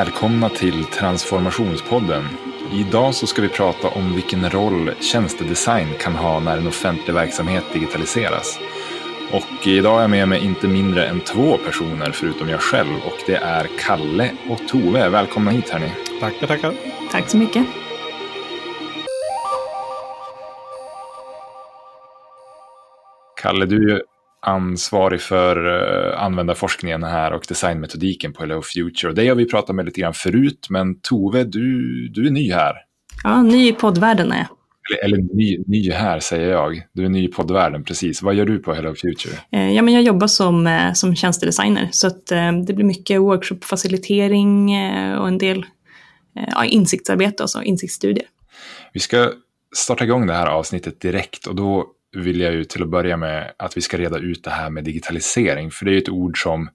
Välkomna till Transformationspodden. Idag så ska vi prata om vilken roll tjänstedesign kan ha när en offentlig verksamhet digitaliseras. Och idag är jag med mig inte mindre än två personer förutom jag själv och det är Kalle och Tove. Välkomna hit hörni. Tackar, tackar. Tack så mycket. Kalle, du ansvarig för uh, användarforskningen här och designmetodiken på Hello Future. Det har vi pratat med lite grann förut, men Tove, du, du är ny här. Ja, ny i poddvärlden är jag. Eller, eller ny, ny här säger jag. Du är ny i poddvärlden, precis. Vad gör du på Hello Future? Eh, ja, men jag jobbar som, eh, som tjänstedesigner, så att, eh, det blir mycket workshop-facilitering eh, och en del eh, ja, insiktsarbete, alltså insiktsstudier. Vi ska starta igång det här avsnittet direkt och då vill jag ju till att börja med att vi ska reda ut det här med digitalisering. För det är ju ett ord som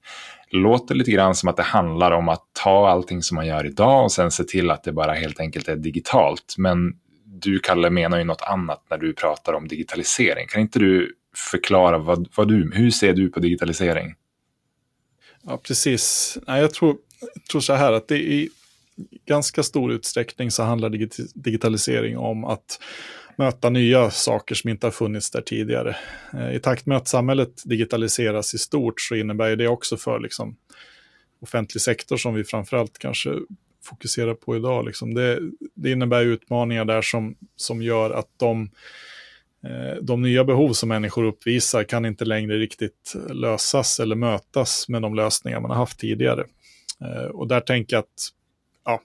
låter lite grann som att det handlar om att ta allting som man gör idag och sen se till att det bara helt enkelt är digitalt. Men du, Kalle, menar ju något annat när du pratar om digitalisering. Kan inte du förklara vad, vad du, hur ser du på digitalisering? Ja, precis. Nej, jag tror, tror så här att det i ganska stor utsträckning så handlar digitalisering om att möta nya saker som inte har funnits där tidigare. Eh, I takt med att samhället digitaliseras i stort så innebär det också för liksom, offentlig sektor som vi framförallt kanske fokuserar på idag. Liksom. Det, det innebär utmaningar där som, som gör att de, eh, de nya behov som människor uppvisar kan inte längre riktigt lösas eller mötas med de lösningar man har haft tidigare. Eh, och där tänker jag att ja,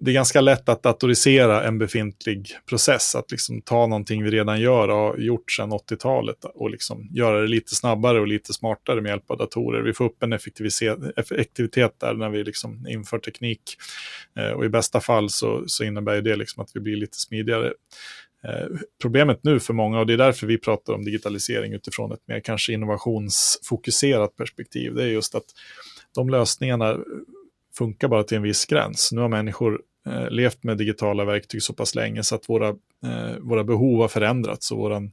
det är ganska lätt att datorisera en befintlig process, att liksom ta någonting vi redan gör och har gjort sedan 80-talet och liksom göra det lite snabbare och lite smartare med hjälp av datorer. Vi får upp en effektivitet där när vi liksom inför teknik eh, och i bästa fall så, så innebär det liksom att vi blir lite smidigare. Eh, problemet nu för många, och det är därför vi pratar om digitalisering utifrån ett mer kanske innovationsfokuserat perspektiv, det är just att de lösningarna funkar bara till en viss gräns. Nu har människor eh, levt med digitala verktyg så pass länge så att våra, eh, våra behov har förändrats och våran,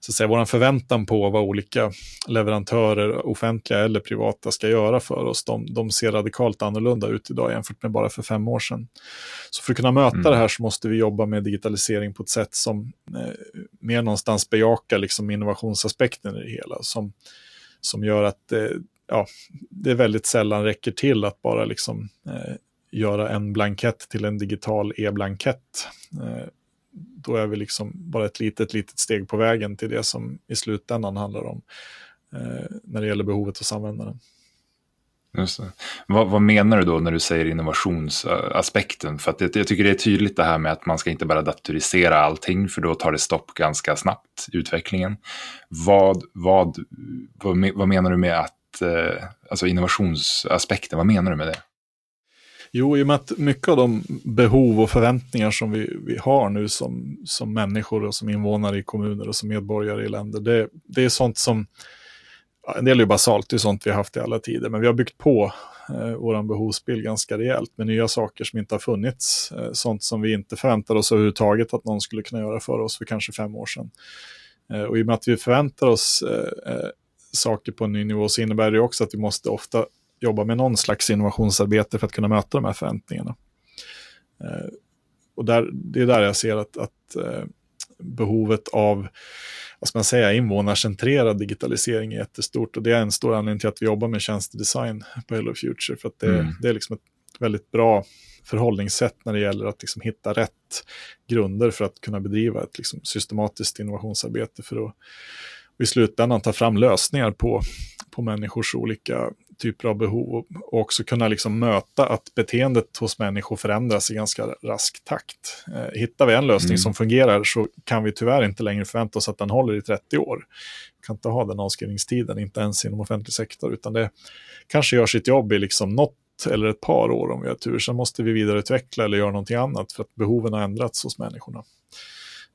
så att säga, våran förväntan på vad olika leverantörer, offentliga eller privata, ska göra för oss, de, de ser radikalt annorlunda ut idag jämfört med bara för fem år sedan. Så för att kunna möta mm. det här så måste vi jobba med digitalisering på ett sätt som eh, mer någonstans bejakar liksom innovationsaspekten i det hela, som, som gör att eh, ja, det väldigt sällan räcker till att bara liksom, eh, göra en blankett till en digital e-blankett. Eh, då är vi liksom bara ett litet, litet steg på vägen till det som i slutändan handlar om eh, när det gäller behovet hos användaren. Just vad, vad, menar du då när du säger innovationsaspekten? För att jag, jag, tycker det är tydligt det här med att man ska inte bara datorisera allting, för då tar det stopp ganska snabbt i utvecklingen. Vad, vad, vad, vad menar du med att Eh, alltså innovationsaspekten, vad menar du med det? Jo, i och med att mycket av de behov och förväntningar som vi, vi har nu som, som människor och som invånare i kommuner och som medborgare i länder, det, det är sånt som, en del är ju basalt, det är sånt vi har haft i alla tider, men vi har byggt på eh, vår behovsbild ganska rejält med nya saker som inte har funnits, eh, sånt som vi inte förväntade oss överhuvudtaget att någon skulle kunna göra för oss för kanske fem år sedan. Eh, och i och med att vi förväntar oss eh, eh saker på en ny nivå så innebär det också att vi måste ofta jobba med någon slags innovationsarbete för att kunna möta de här förväntningarna. Eh, och där, det är där jag ser att, att eh, behovet av vad ska man säga, invånarcentrerad digitalisering är jättestort. Och det är en stor anledning till att vi jobbar med tjänstedesign på Hello Future. För att det, mm. det är liksom ett väldigt bra förhållningssätt när det gäller att liksom hitta rätt grunder för att kunna bedriva ett liksom systematiskt innovationsarbete för att i slutändan ta fram lösningar på, på människors olika typer av behov och också kunna liksom möta att beteendet hos människor förändras i ganska rask takt. Eh, hittar vi en lösning mm. som fungerar så kan vi tyvärr inte längre förvänta oss att den håller i 30 år. Vi kan inte ha den avskrivningstiden, inte ens inom offentlig sektor, utan det kanske gör sitt jobb i liksom något eller ett par år om vi har tur. Sen måste vi vidareutveckla eller göra någonting annat för att behoven har ändrats hos människorna.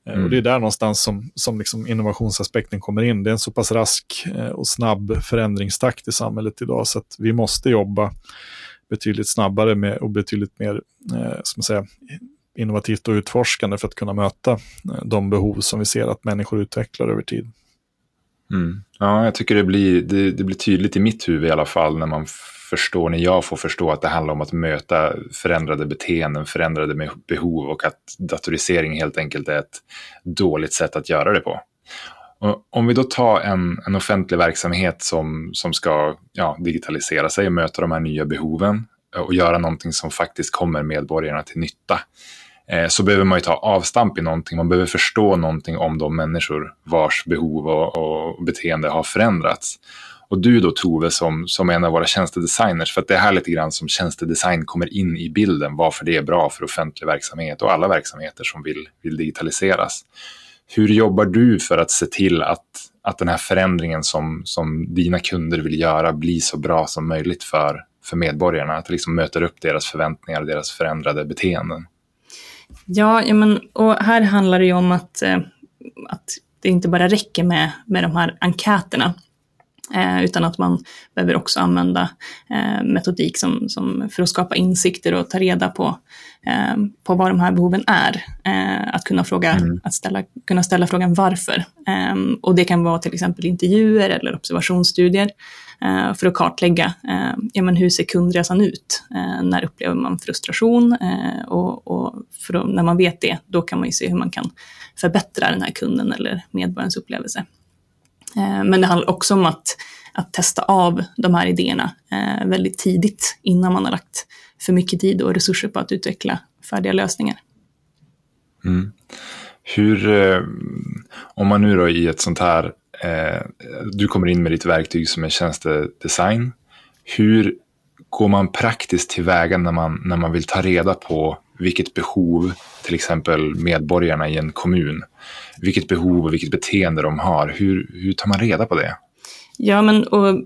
Mm. Och det är där någonstans som, som liksom innovationsaspekten kommer in. Det är en så pass rask eh, och snabb förändringstakt i samhället idag så att vi måste jobba betydligt snabbare med, och betydligt mer eh, som säga, innovativt och utforskande för att kunna möta eh, de behov som vi ser att människor utvecklar över tid. Mm. Ja, jag tycker det blir, det, det, blir tydligt i mitt huvud i alla fall när man förstår, när jag får förstå att det handlar om att möta förändrade beteenden, förändrade behov och att datorisering helt enkelt är ett dåligt sätt att göra det på. Och om vi då tar en, en offentlig verksamhet som, som ska ja, digitalisera sig och möta de här nya behoven och göra någonting som faktiskt kommer medborgarna till nytta Eh, så behöver man ju ta avstamp i någonting. Man behöver förstå någonting om de människor vars behov och, och beteende har förändrats. Och du då Tove som, som en av våra tjänstedesigners, för att det är här lite grann som tjänstedesign kommer in i bilden, varför det är bra för offentlig verksamhet och alla verksamheter som vill, vill digitaliseras. Hur jobbar du för att se till att, att den här förändringen som, som dina kunder vill göra blir så bra som möjligt för, för medborgarna? Att det liksom möter upp deras förväntningar och deras förändrade beteenden? Ja, ja men, och här handlar det ju om att, eh, att det inte bara räcker med, med de här enkäterna, eh, utan att man behöver också använda eh, metodik som, som för att skapa insikter och ta reda på, eh, på vad de här behoven är. Eh, att kunna, fråga, mm. att ställa, kunna ställa frågan varför. Eh, och det kan vara till exempel intervjuer eller observationsstudier. Eh, för att kartlägga ja, men hur ser kundresan ut? När upplever man frustration? och, och att, när man vet det, då kan man ju se hur man kan förbättra den här kunden eller medborgarens upplevelse. Eh, men det handlar också om att, att testa av de här idéerna eh, väldigt tidigt innan man har lagt för mycket tid och resurser på att utveckla färdiga lösningar. Mm. Hur, eh, om man nu då i ett sånt här du kommer in med ditt verktyg som är tjänstedesign. Hur går man praktiskt tillväga när man, när man vill ta reda på vilket behov till exempel medborgarna i en kommun, vilket behov och vilket beteende de har. Hur, hur tar man reda på det? Ja, men och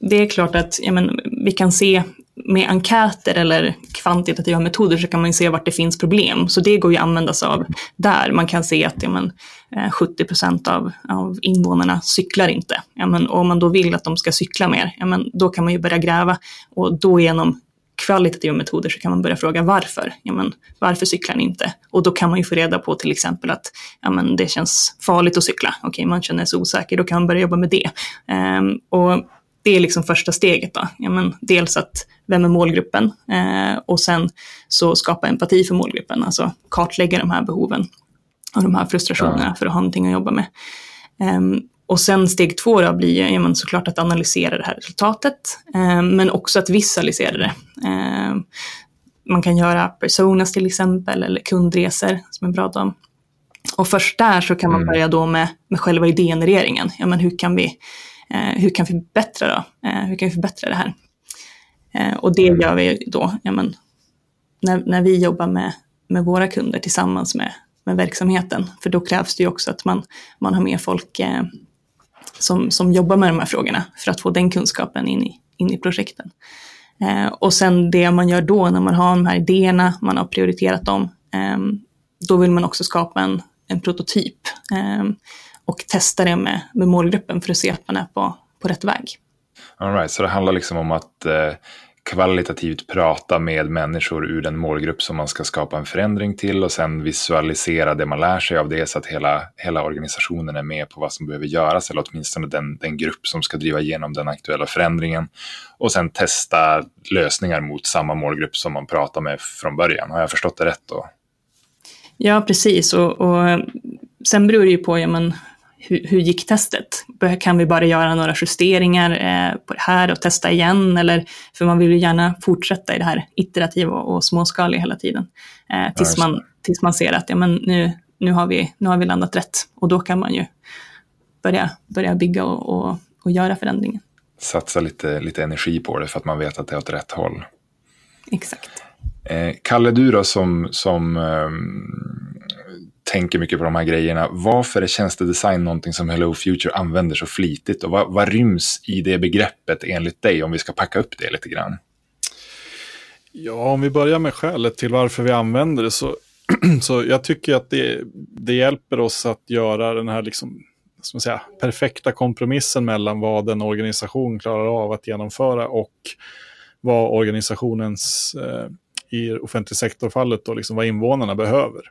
det är klart att ja, men, vi kan se med enkäter eller kvantitativa metoder så kan man se vart det finns problem. Så det går ju att använda sig av där. Man kan se att ja, men, eh, 70 procent av, av invånarna cyklar inte. Ja, men, och om man då vill att de ska cykla mer, ja, men, då kan man ju börja gräva. Och då genom kvalitativa metoder så kan man börja fråga varför. Ja, men, varför cyklar ni inte? Och då kan man ju få reda på till exempel att ja, men, det känns farligt att cykla. Okej, man känner sig osäker, då kan man börja jobba med det. Um, och det är liksom första steget. Då. Ja, men dels att vem är målgruppen? Eh, och sen så skapa empati för målgruppen, alltså kartlägga de här behoven och de här frustrationerna ja. för att ha någonting att jobba med. Um, och sen steg två då blir ja, men såklart att analysera det här resultatet, um, men också att visualisera det. Um, man kan göra personas till exempel, eller kundresor som är bra då. Och först där så kan man mm. börja då med, med själva idégenereringen. Ja, men hur kan vi Eh, hur kan vi förbättra då? Eh, hur kan vi förbättra det här? Eh, och det gör vi då, ja, men, när, när vi jobbar med, med våra kunder tillsammans med, med verksamheten. För då krävs det ju också att man, man har med folk eh, som, som jobbar med de här frågorna för att få den kunskapen in i, in i projekten. Eh, och sen det man gör då när man har de här idéerna, man har prioriterat dem, eh, då vill man också skapa en, en prototyp ehm, och testa det med, med målgruppen för att se att man är på, på rätt väg. All right, så det handlar liksom om att eh, kvalitativt prata med människor ur den målgrupp som man ska skapa en förändring till och sen visualisera det man lär sig av det så att hela, hela organisationen är med på vad som behöver göras eller åtminstone den, den grupp som ska driva igenom den aktuella förändringen. Och sen testa lösningar mot samma målgrupp som man pratar med från början. Har jag förstått det rätt då? Ja, precis. Och, och eh, sen beror det ju på ja, men, hur, hur gick testet? Kan vi bara göra några justeringar eh, på det här och testa igen? Eller, för man vill ju gärna fortsätta i det här iterativa och, och småskaliga hela tiden. Eh, tills, man, tills man ser att ja, men nu, nu, har vi, nu har vi landat rätt. Och då kan man ju börja, börja bygga och, och, och göra förändringen. Satsa lite, lite energi på det för att man vet att det är åt rätt håll. Exakt. Eh, Kalle, du då som, som um, tänker mycket på de här grejerna. Varför är tjänstedesign någonting som Hello Future använder så flitigt? Och vad, vad ryms i det begreppet enligt dig om vi ska packa upp det lite grann? Ja, om vi börjar med skälet till varför vi använder det så, så jag tycker att det, det hjälper oss att göra den här liksom, som säga, perfekta kompromissen mellan vad en organisation klarar av att genomföra och vad organisationens, eh, i offentlig sektor-fallet, liksom vad invånarna behöver.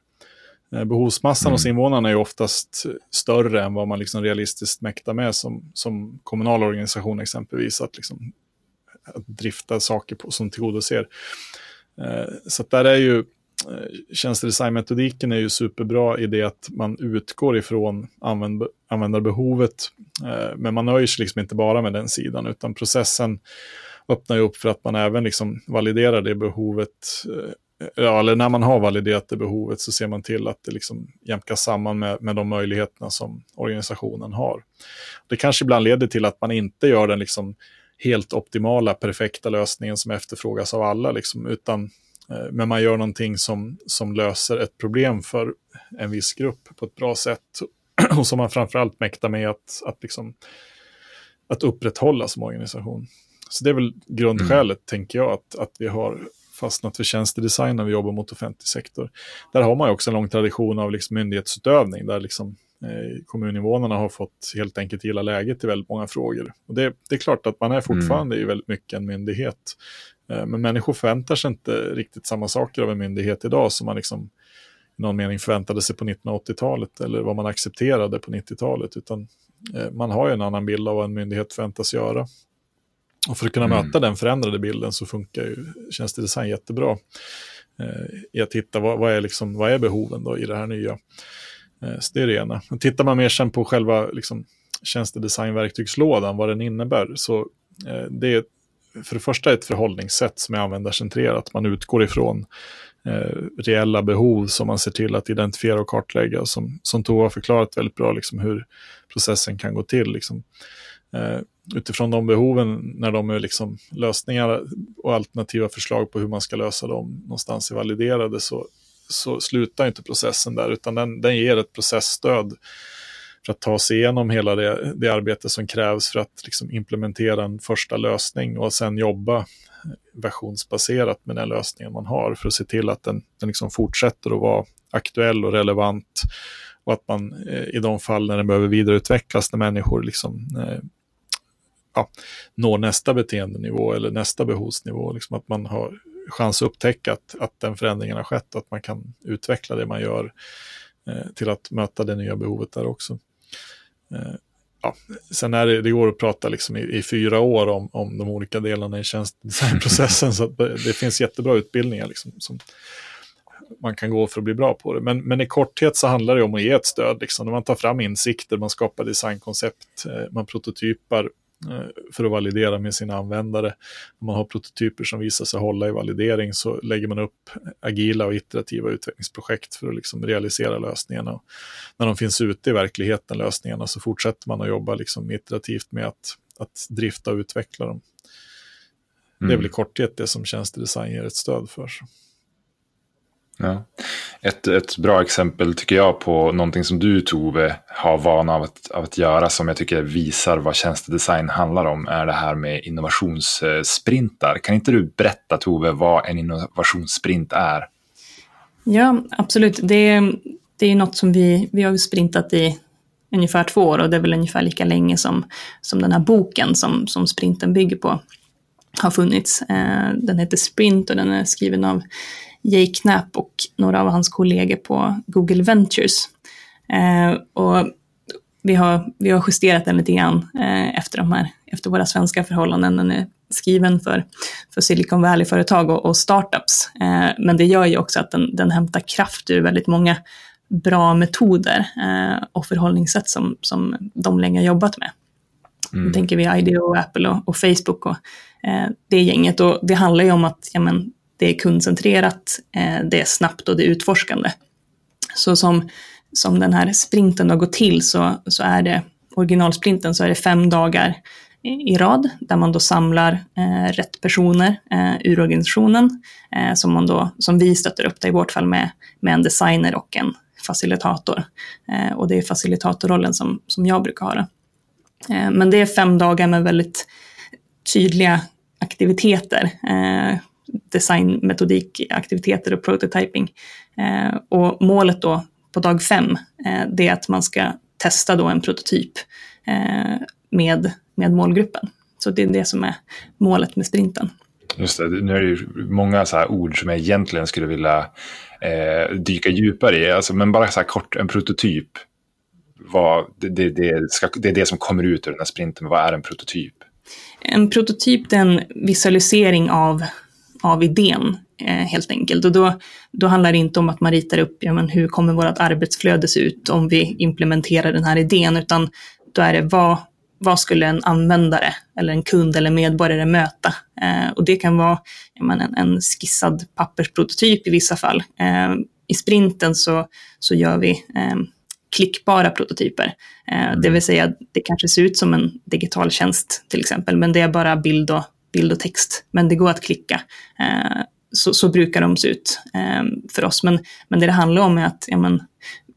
Eh, behovsmassan mm. hos invånarna är oftast större än vad man liksom realistiskt mäktar med som, som kommunal organisation exempelvis, att, liksom, att drifta saker på, som tillgodoser. Eh, så där är ju eh, tjänstedesignmetodiken är ju superbra i det att man utgår ifrån använd, användarbehovet, eh, men man nöjer sig liksom inte bara med den sidan, utan processen öppnar ju upp för att man även liksom validerar det behovet eh, ja, eller när man har validerat det behovet så ser man till att det liksom jämkas samman med, med de möjligheterna som organisationen har. Det kanske ibland leder till att man inte gör den liksom helt optimala, perfekta lösningen som efterfrågas av alla, liksom, utan eh, men man gör någonting som, som löser ett problem för en viss grupp på ett bra sätt och som man framförallt mäktar med att, att, liksom, att upprätthålla som organisation. Så det är väl grundskälet, mm. tänker jag, att, att vi har fastnat för tjänstedesign när vi jobbar mot offentlig sektor. Där har man också en lång tradition av liksom myndighetsutövning, där liksom, eh, kommuninvånarna har fått helt enkelt gilla läget i väldigt många frågor. Och det, det är klart att man är fortfarande mm. väldigt mycket en myndighet. Eh, men människor förväntar sig inte riktigt samma saker av en myndighet idag som man liksom i någon mening förväntade sig på 1980-talet eller vad man accepterade på 90-talet, utan eh, man har ju en annan bild av vad en myndighet förväntas göra. Och för att kunna mm. möta den förändrade bilden så funkar ju tjänstedesign jättebra. Eh, I att hitta vad, vad, är liksom, vad är behoven då i det här nya. Eh, så det är det ena. Men tittar man mer sen på själva liksom, tjänstedesignverktygslådan, vad den innebär, så eh, det är för det första ett förhållningssätt som är användarcentrerat. Man utgår ifrån eh, reella behov som man ser till att identifiera och kartlägga. Som, som Tova har förklarat väldigt bra liksom, hur processen kan gå till. Liksom. Eh, utifrån de behoven, när de är liksom lösningar och alternativa förslag på hur man ska lösa dem någonstans är validerade, så, så slutar inte processen där, utan den, den ger ett processstöd för att ta sig igenom hela det, det arbete som krävs för att liksom implementera en första lösning och sen jobba versionsbaserat med den lösningen man har för att se till att den, den liksom fortsätter att vara aktuell och relevant och att man eh, i de fall när den behöver vidareutvecklas, när människor liksom, eh, ja, når nästa beteendenivå eller nästa behovsnivå. Liksom att man har chans att upptäcka att, att den förändringen har skett att man kan utveckla det man gör eh, till att möta det nya behovet där också. Eh, ja, sen är det, det går att prata liksom i, i, fyra år om, om de olika delarna i tjänstdesignprocessen, så det, det, finns jättebra utbildningar liksom, som man kan gå för att bli bra på det. Men, men i korthet så handlar det om att ge ett stöd, liksom, när man tar fram insikter, man skapar designkoncept, eh, man prototypar för att validera med sina användare. Om man har prototyper som visar sig hålla i validering så lägger man upp agila och iterativa utvecklingsprojekt för att liksom realisera lösningarna. Och när de finns ute i verkligheten, lösningarna, så fortsätter man att jobba liksom iterativt med att, att drifta och utveckla dem. Mm. Det är väl i korthet det som tjänstedesign ger ett stöd för. Ja. Ett, ett bra exempel tycker jag på någonting som du Tove har vana av att, av att göra som jag tycker visar vad tjänstedesign handlar om är det här med innovationssprintar. Kan inte du berätta Tove vad en innovationssprint är? Ja, absolut. Det, det är något som vi, vi har sprintat i ungefär två år och det är väl ungefär lika länge som, som den här boken som, som sprinten bygger på har funnits. Eh, den heter Sprint och den är skriven av Jay Knapp och några av hans kollegor på Google Ventures. Eh, och vi har, vi har justerat den lite grann eh, efter, de här, efter våra svenska förhållanden. Den är skriven för, för Silicon Valley-företag och, och startups. Eh, men det gör ju också att den, den hämtar kraft ur väldigt många bra metoder eh, och förhållningssätt som, som de länge har jobbat med. Mm. Nu tänker vi IDEO, Apple och, och Facebook och eh, det gänget. Och det handlar ju om att ja, men, det är kundcentrerat, eh, det är snabbt och det är utforskande. Så som, som den här sprinten har gått till så, så är det, originalsprinten så är det fem dagar i rad där man då samlar eh, rätt personer eh, ur organisationen eh, som, man då, som vi stöttar upp det i vårt fall med, med en designer och en facilitator. Eh, och det är facilitatorrollen som, som jag brukar ha. Eh, men det är fem dagar med väldigt tydliga aktiviteter. Eh, Designmetodikaktiviteter och prototyping. Eh, och målet då på dag fem, eh, det är att man ska testa då en prototyp eh, med, med målgruppen. Så det är det som är målet med sprinten. Just det, nu är det ju många så här ord som jag egentligen skulle vilja eh, dyka djupare i. Alltså, men bara så här kort, en prototyp. Vad, det, det, det, ska, det är det som kommer ut ur den här sprinten. Vad är en prototyp? En prototyp är en visualisering av, av idén eh, helt enkelt. Och då, då handlar det inte om att man ritar upp ja, men hur kommer vårt arbetsflöde se ut om vi implementerar den här idén, utan då är det vad, vad skulle en användare eller en kund eller medborgare möta? Eh, och det kan vara menar, en, en, skissad pappersprototyp i vissa fall. Eh, I sprinten så, så gör vi eh, klickbara prototyper. Eh, det vill mm. säga, det kanske ser ut som en digital tjänst till exempel, men det är bara bild och, bild och text. Men det går att klicka. Eh, så, så, brukar de se ut eh, för oss. Men, men det det handlar om är att ja, men,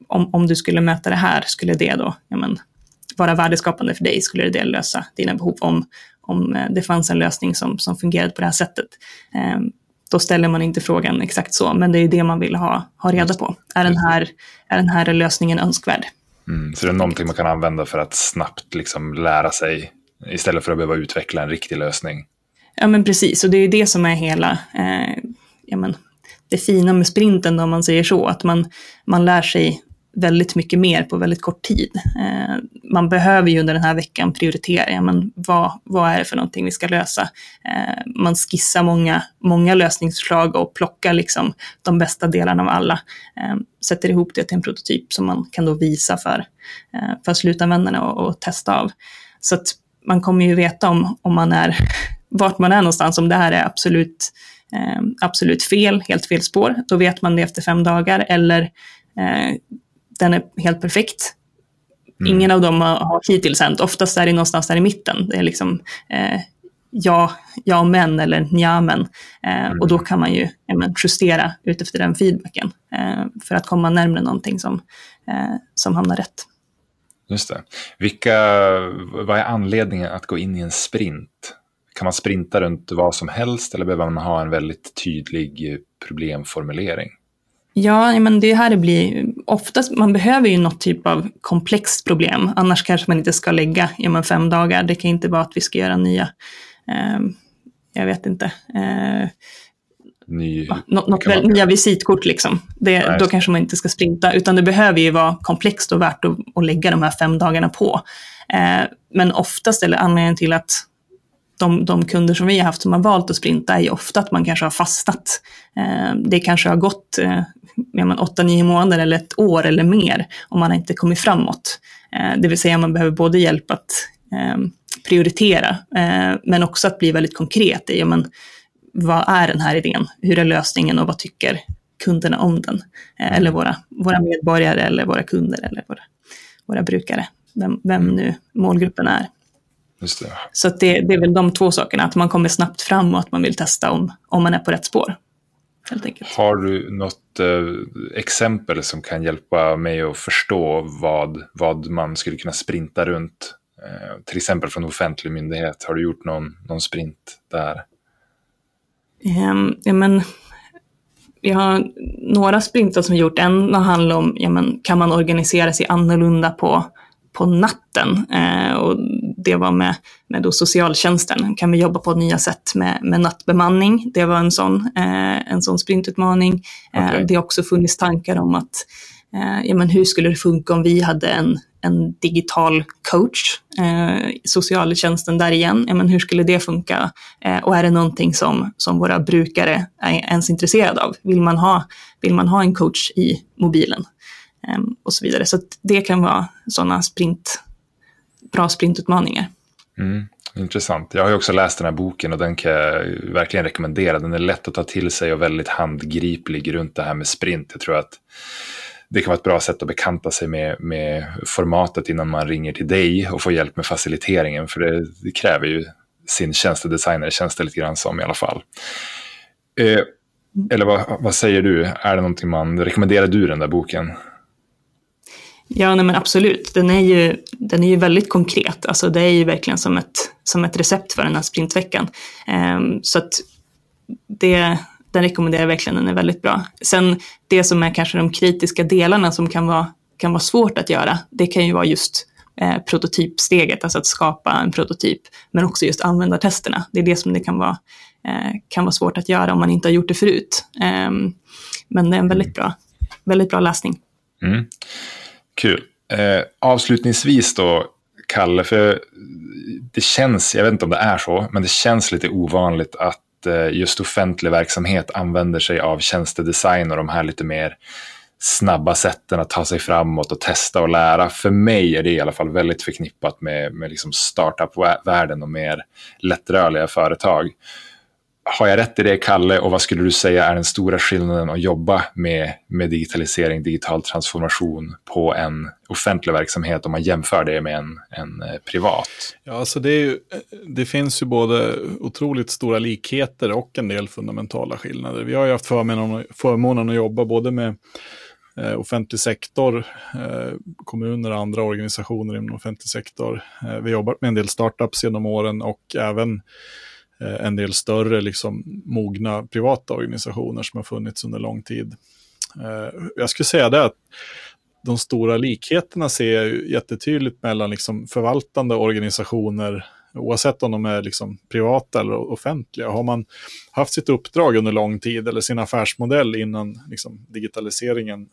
om, om du skulle möta det här, skulle det då ja, men, vara värdeskapande för dig? Skulle det lösa dina behov om, om eh, det fanns en lösning som, som fungerade på det här sättet? Eh, då ställer man inte frågan exakt så, men det är det man vill ha, ha reda på. Är den här, är den här lösningen önskvärd? Mm, så det är någonting man kan använda för att snabbt liksom lära sig istället för att behöva utveckla en riktig lösning. Ja, men precis. Och det är det som är hela eh, ja, men, det fina med sprinten, om man säger så. Att man, man lär sig väldigt mycket mer på väldigt kort tid. Eh, man behöver ju under den här veckan prioritera, ja, men vad, vad är det för någonting vi ska lösa? Eh, man skissar många, många lösningsförslag och plockar liksom de bästa delarna av alla. Eh, sätter ihop det till en prototyp som man kan då visa för, eh, för slutanvändarna och, och testa av. Så att man kommer ju veta om, om man är, vart man är någonstans, om det här är absolut, eh, absolut fel, helt fel spår. Då vet man det efter fem dagar eller eh, den är helt perfekt. Mm. Ingen av dem har hittills hänt. Oftast är det någonstans där i mitten. Det är liksom eh, ja, ja men eller nja men. Mm. Och då kan man ju men, justera utefter den feedbacken eh, för att komma närmare någonting som, eh, som hamnar rätt. Just det. Vilka, vad är anledningen att gå in i en sprint? Kan man sprinta runt vad som helst eller behöver man ha en väldigt tydlig problemformulering? Ja, men det här blir oftast, man behöver ju något typ av komplext problem, annars kanske man inte ska lägga ja, men fem dagar. Det kan inte vara att vi ska göra nya, eh, jag vet inte, eh, Ny, något, något väl, nya visitkort liksom. Det, Nej, då kanske man inte ska sprinta, utan det behöver ju vara komplext och värt att, att lägga de här fem dagarna på. Eh, men oftast, eller anledningen till att de, de, kunder som vi har haft som har valt att sprinta är ju ofta att man kanske har fastnat. Eh, det kanske har gått eh, 8-9 månader eller ett år eller mer och man har inte kommit framåt. Eh, det vill säga man behöver både hjälp att eh, prioritera men också att bli väldigt konkret i men, vad är den här idén? Hur är lösningen och vad tycker kunderna om den? Eller våra, våra medborgare eller våra kunder eller våra, våra brukare. Vem, vem nu målgruppen är. Så det, det, är väl de två sakerna, att man kommer snabbt fram och att man vill testa om, om man är på rätt spår. Har du något eh, exempel som kan hjälpa mig att förstå vad, vad man skulle kunna sprinta runt? Eh, till exempel från offentlig myndighet, har du gjort någon, någon sprint där? Um, ja, men, vi har några sprintar som vi gjort. En handlar om, ja, men, kan man organisera sig annorlunda på, på natten? Eh, och det var med, med då socialtjänsten. Kan vi jobba på nya sätt med, med nattbemanning? Det var en sån, eh, en sån sprintutmaning. Eh, okay. det har också funnits tankar om att eh, ja, men hur skulle det funka om vi hade en, en digital coach, eh, socialtjänsten där igen, ja, men hur skulle det funka? Eh, och är det någonting som, som våra brukare är ens intresserade av? Vill man ha, vill man ha en coach i mobilen? Eh, och så vidare. Så det kan vara sådana sprint, bra sprintutmaningar. Mm, intressant. Jag har ju också läst den här boken och den kan jag verkligen rekommendera. Den är lätt att ta till sig och väldigt handgriplig runt det här med sprint. Jag tror att det kan vara ett bra sätt att bekanta sig med, med formatet innan man ringer till dig och får hjälp med faciliteringen. För det, det kräver ju sin tjänstedesigner, känns det lite grann som i alla fall. Eh, eller vad, vad, säger du? Är det någonting man, rekommenderar du den där boken? Ja, nej men absolut. Den är, ju, den är ju väldigt konkret. Alltså det är ju verkligen som ett, som ett recept för den här sprintveckan. Um, så att det, den rekommenderar jag verkligen, den är väldigt bra. Sen det som är kanske de kritiska delarna som kan vara, kan vara svårt att göra, det kan ju vara just eh, prototypsteget, alltså att skapa en prototyp, men också just användartesterna. Det är det som det kan vara eh, kan vara svårt att göra om man inte har gjort det förut. Eh, men det är en väldigt bra, väldigt bra läsning. Mm. Kul. Eh, avslutningsvis då, Kalle, för det känns, jag vet inte om det är så, men det känns lite ovanligt att eh, just offentlig verksamhet använder sig av tjänstedesign och de här lite mer snabba sätten att ta sig framåt och testa och lära. För mig är det i alla fall väldigt förknippat med, med liksom startup-världen och mer lättrörliga företag. Har jag rätt i det, Kalle? Och vad skulle du säga är den stora skillnaden att jobba med, med digitalisering, digital transformation på en offentlig verksamhet om man jämför det med en, en eh, privat? Ja, alltså det, ju, det, finns ju både otroligt stora likheter och en del fundamentala skillnader. Vi har ju haft förmånen, förmånen att jobba både med eh, offentlig sektor, eh, kommuner och andra organisationer inom offentlig sektor. Vi har jobbat med en del startups genom åren och även Eh, en del större, liksom, mogna privata organisationer som har funnits under lång tid. Eh, jag skulle säga det att de stora likheterna ser jag jättetydligt mellan liksom förvaltande organisationer oavsett om de är liksom privata eller offentliga. Har man haft sitt uppdrag under lång tid eller sin affärsmodell innan liksom, digitaliseringen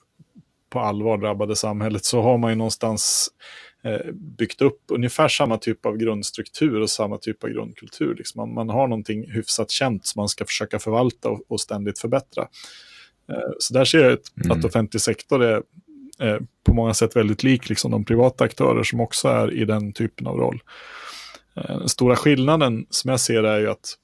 på allvar drabbade samhället så har man ju någonstans eh, byggt upp ungefär samma typ av grundstruktur och samma typ av grundkultur. Liksom man, man, har någonting hyfsat känt som man ska försöka förvalta och, och ständigt förbättra. Eh, så där ser jag ett, mm. att offentlig sektor är eh, på många sätt väldigt lik liksom de privata aktörer som också är i den typen av roll. Eh, den stora skillnaden som jag ser är ju att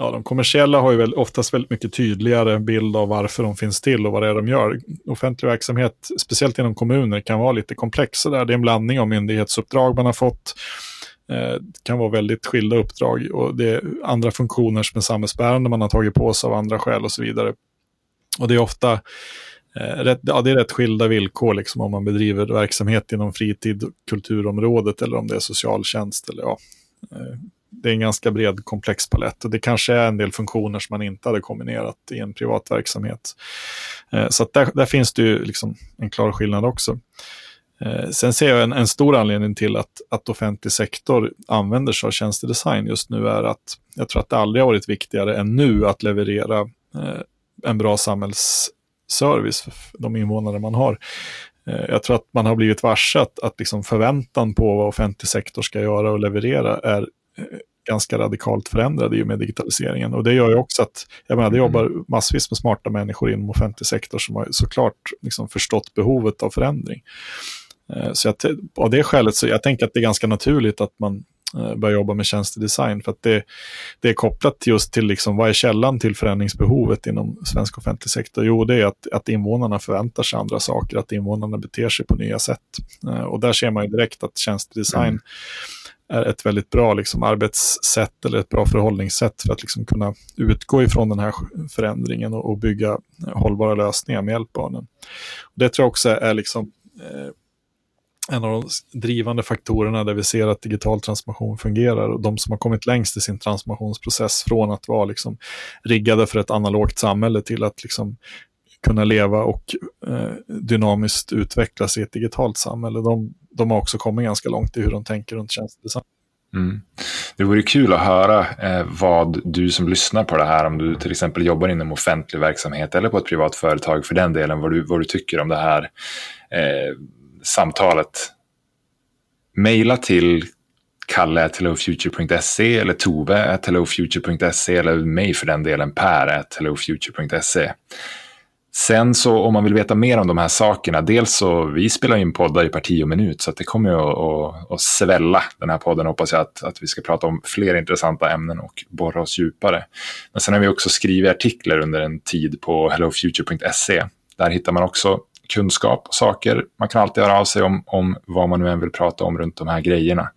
ja, de kommersiella har ju väl oftast väldigt mycket tydligare bild av varför de finns till och vad det är de gör. Offentlig verksamhet, speciellt inom kommuner, kan vara lite komplex. Där. Det är en blandning av myndighetsuppdrag man har fått. Eh, det kan vara väldigt skilda uppdrag och det är andra funktioner som är samhällsbärande man har tagit på sig av andra skäl och så vidare. Och det är ofta eh, rätt, ja, det är rätt skilda villkor liksom, om man bedriver verksamhet inom fritid kulturområdet eller om det är socialtjänst. Eller, ja, eh, det är en ganska bred komplex palett och det kanske är en del funktioner som man inte hade kombinerat i en privat verksamhet. Eh, så där, där, finns det ju liksom en klar skillnad också. Eh, sen ser jag en, en, stor anledning till att, att offentlig sektor använder sig av tjänstedesign just nu är att jag tror att det aldrig har varit viktigare än nu att leverera eh, en bra samhällsservice för de invånare man har. Jag tror att man har blivit varse att, att liksom förväntan på vad offentlig sektor ska göra och leverera är ganska radikalt förändrade i och med digitaliseringen. Och det gör ju också att, jag menar, det mm. jobbar massvis med smarta människor inom offentlig sektor som har såklart liksom förstått behovet av förändring. Eh, så jag, av det skälet så jag tänker att det är ganska naturligt att man eh, börjar jobba med tjänstedesign. För att det, det är kopplat just till liksom, vad är källan till förändringsbehovet inom svensk offentlig sektor? Jo, det är att, att invånarna förväntar sig andra saker, att invånarna beter sig på nya sätt. Eh, och där ser man ju direkt att tjänstedesign mm är ett väldigt bra liksom, arbetssätt eller ett bra förhållningssätt för att liksom, kunna utgå ifrån den här förändringen och, och bygga hållbara lösningar med hjälp av den. Det tror jag också är liksom, eh, en av de drivande faktorerna där vi ser att digital transformation fungerar och de som har kommit längst i sin transformationsprocess från att vara liksom, riggade för ett analogt samhälle till att liksom, kunna leva och eh, dynamiskt utvecklas i ett digitalt samhälle. De, de har också kommit ganska långt i hur de tänker runt tjänstedesign. Mm. Det vore kul att höra eh, vad du som lyssnar på det här, om du till exempel jobbar inom offentlig verksamhet eller på ett privat företag för den delen, vad du, vad du tycker om det här eh, samtalet. Maila till kalle.hellofuture.se eller tove.hellofuture.se eller mig för den delen per.hellofuture.se. Sen så om man vill veta mer om de här sakerna, dels så vi spelar in poddar i parti och minut så att det kommer att, att, att svälla den här podden hoppas jag att, att vi ska prata om fler intressanta ämnen och borra oss djupare. Men sen har vi också skrivit artiklar under en tid på hellofuture.se. Där hittar man också kunskap och saker. Man kan alltid höra av sig om, om vad man nu än vill prata om runt de här grejerna.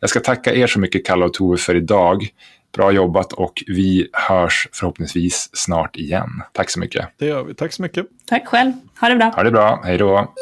Jag ska tacka er så mycket, Kalle och Tove, för idag. Bra jobbat och vi hörs förhoppningsvis snart igen. Tack så mycket. Det gör vi. Tack så mycket. Tack själv. Ha det bra. Ha det bra. Hej då.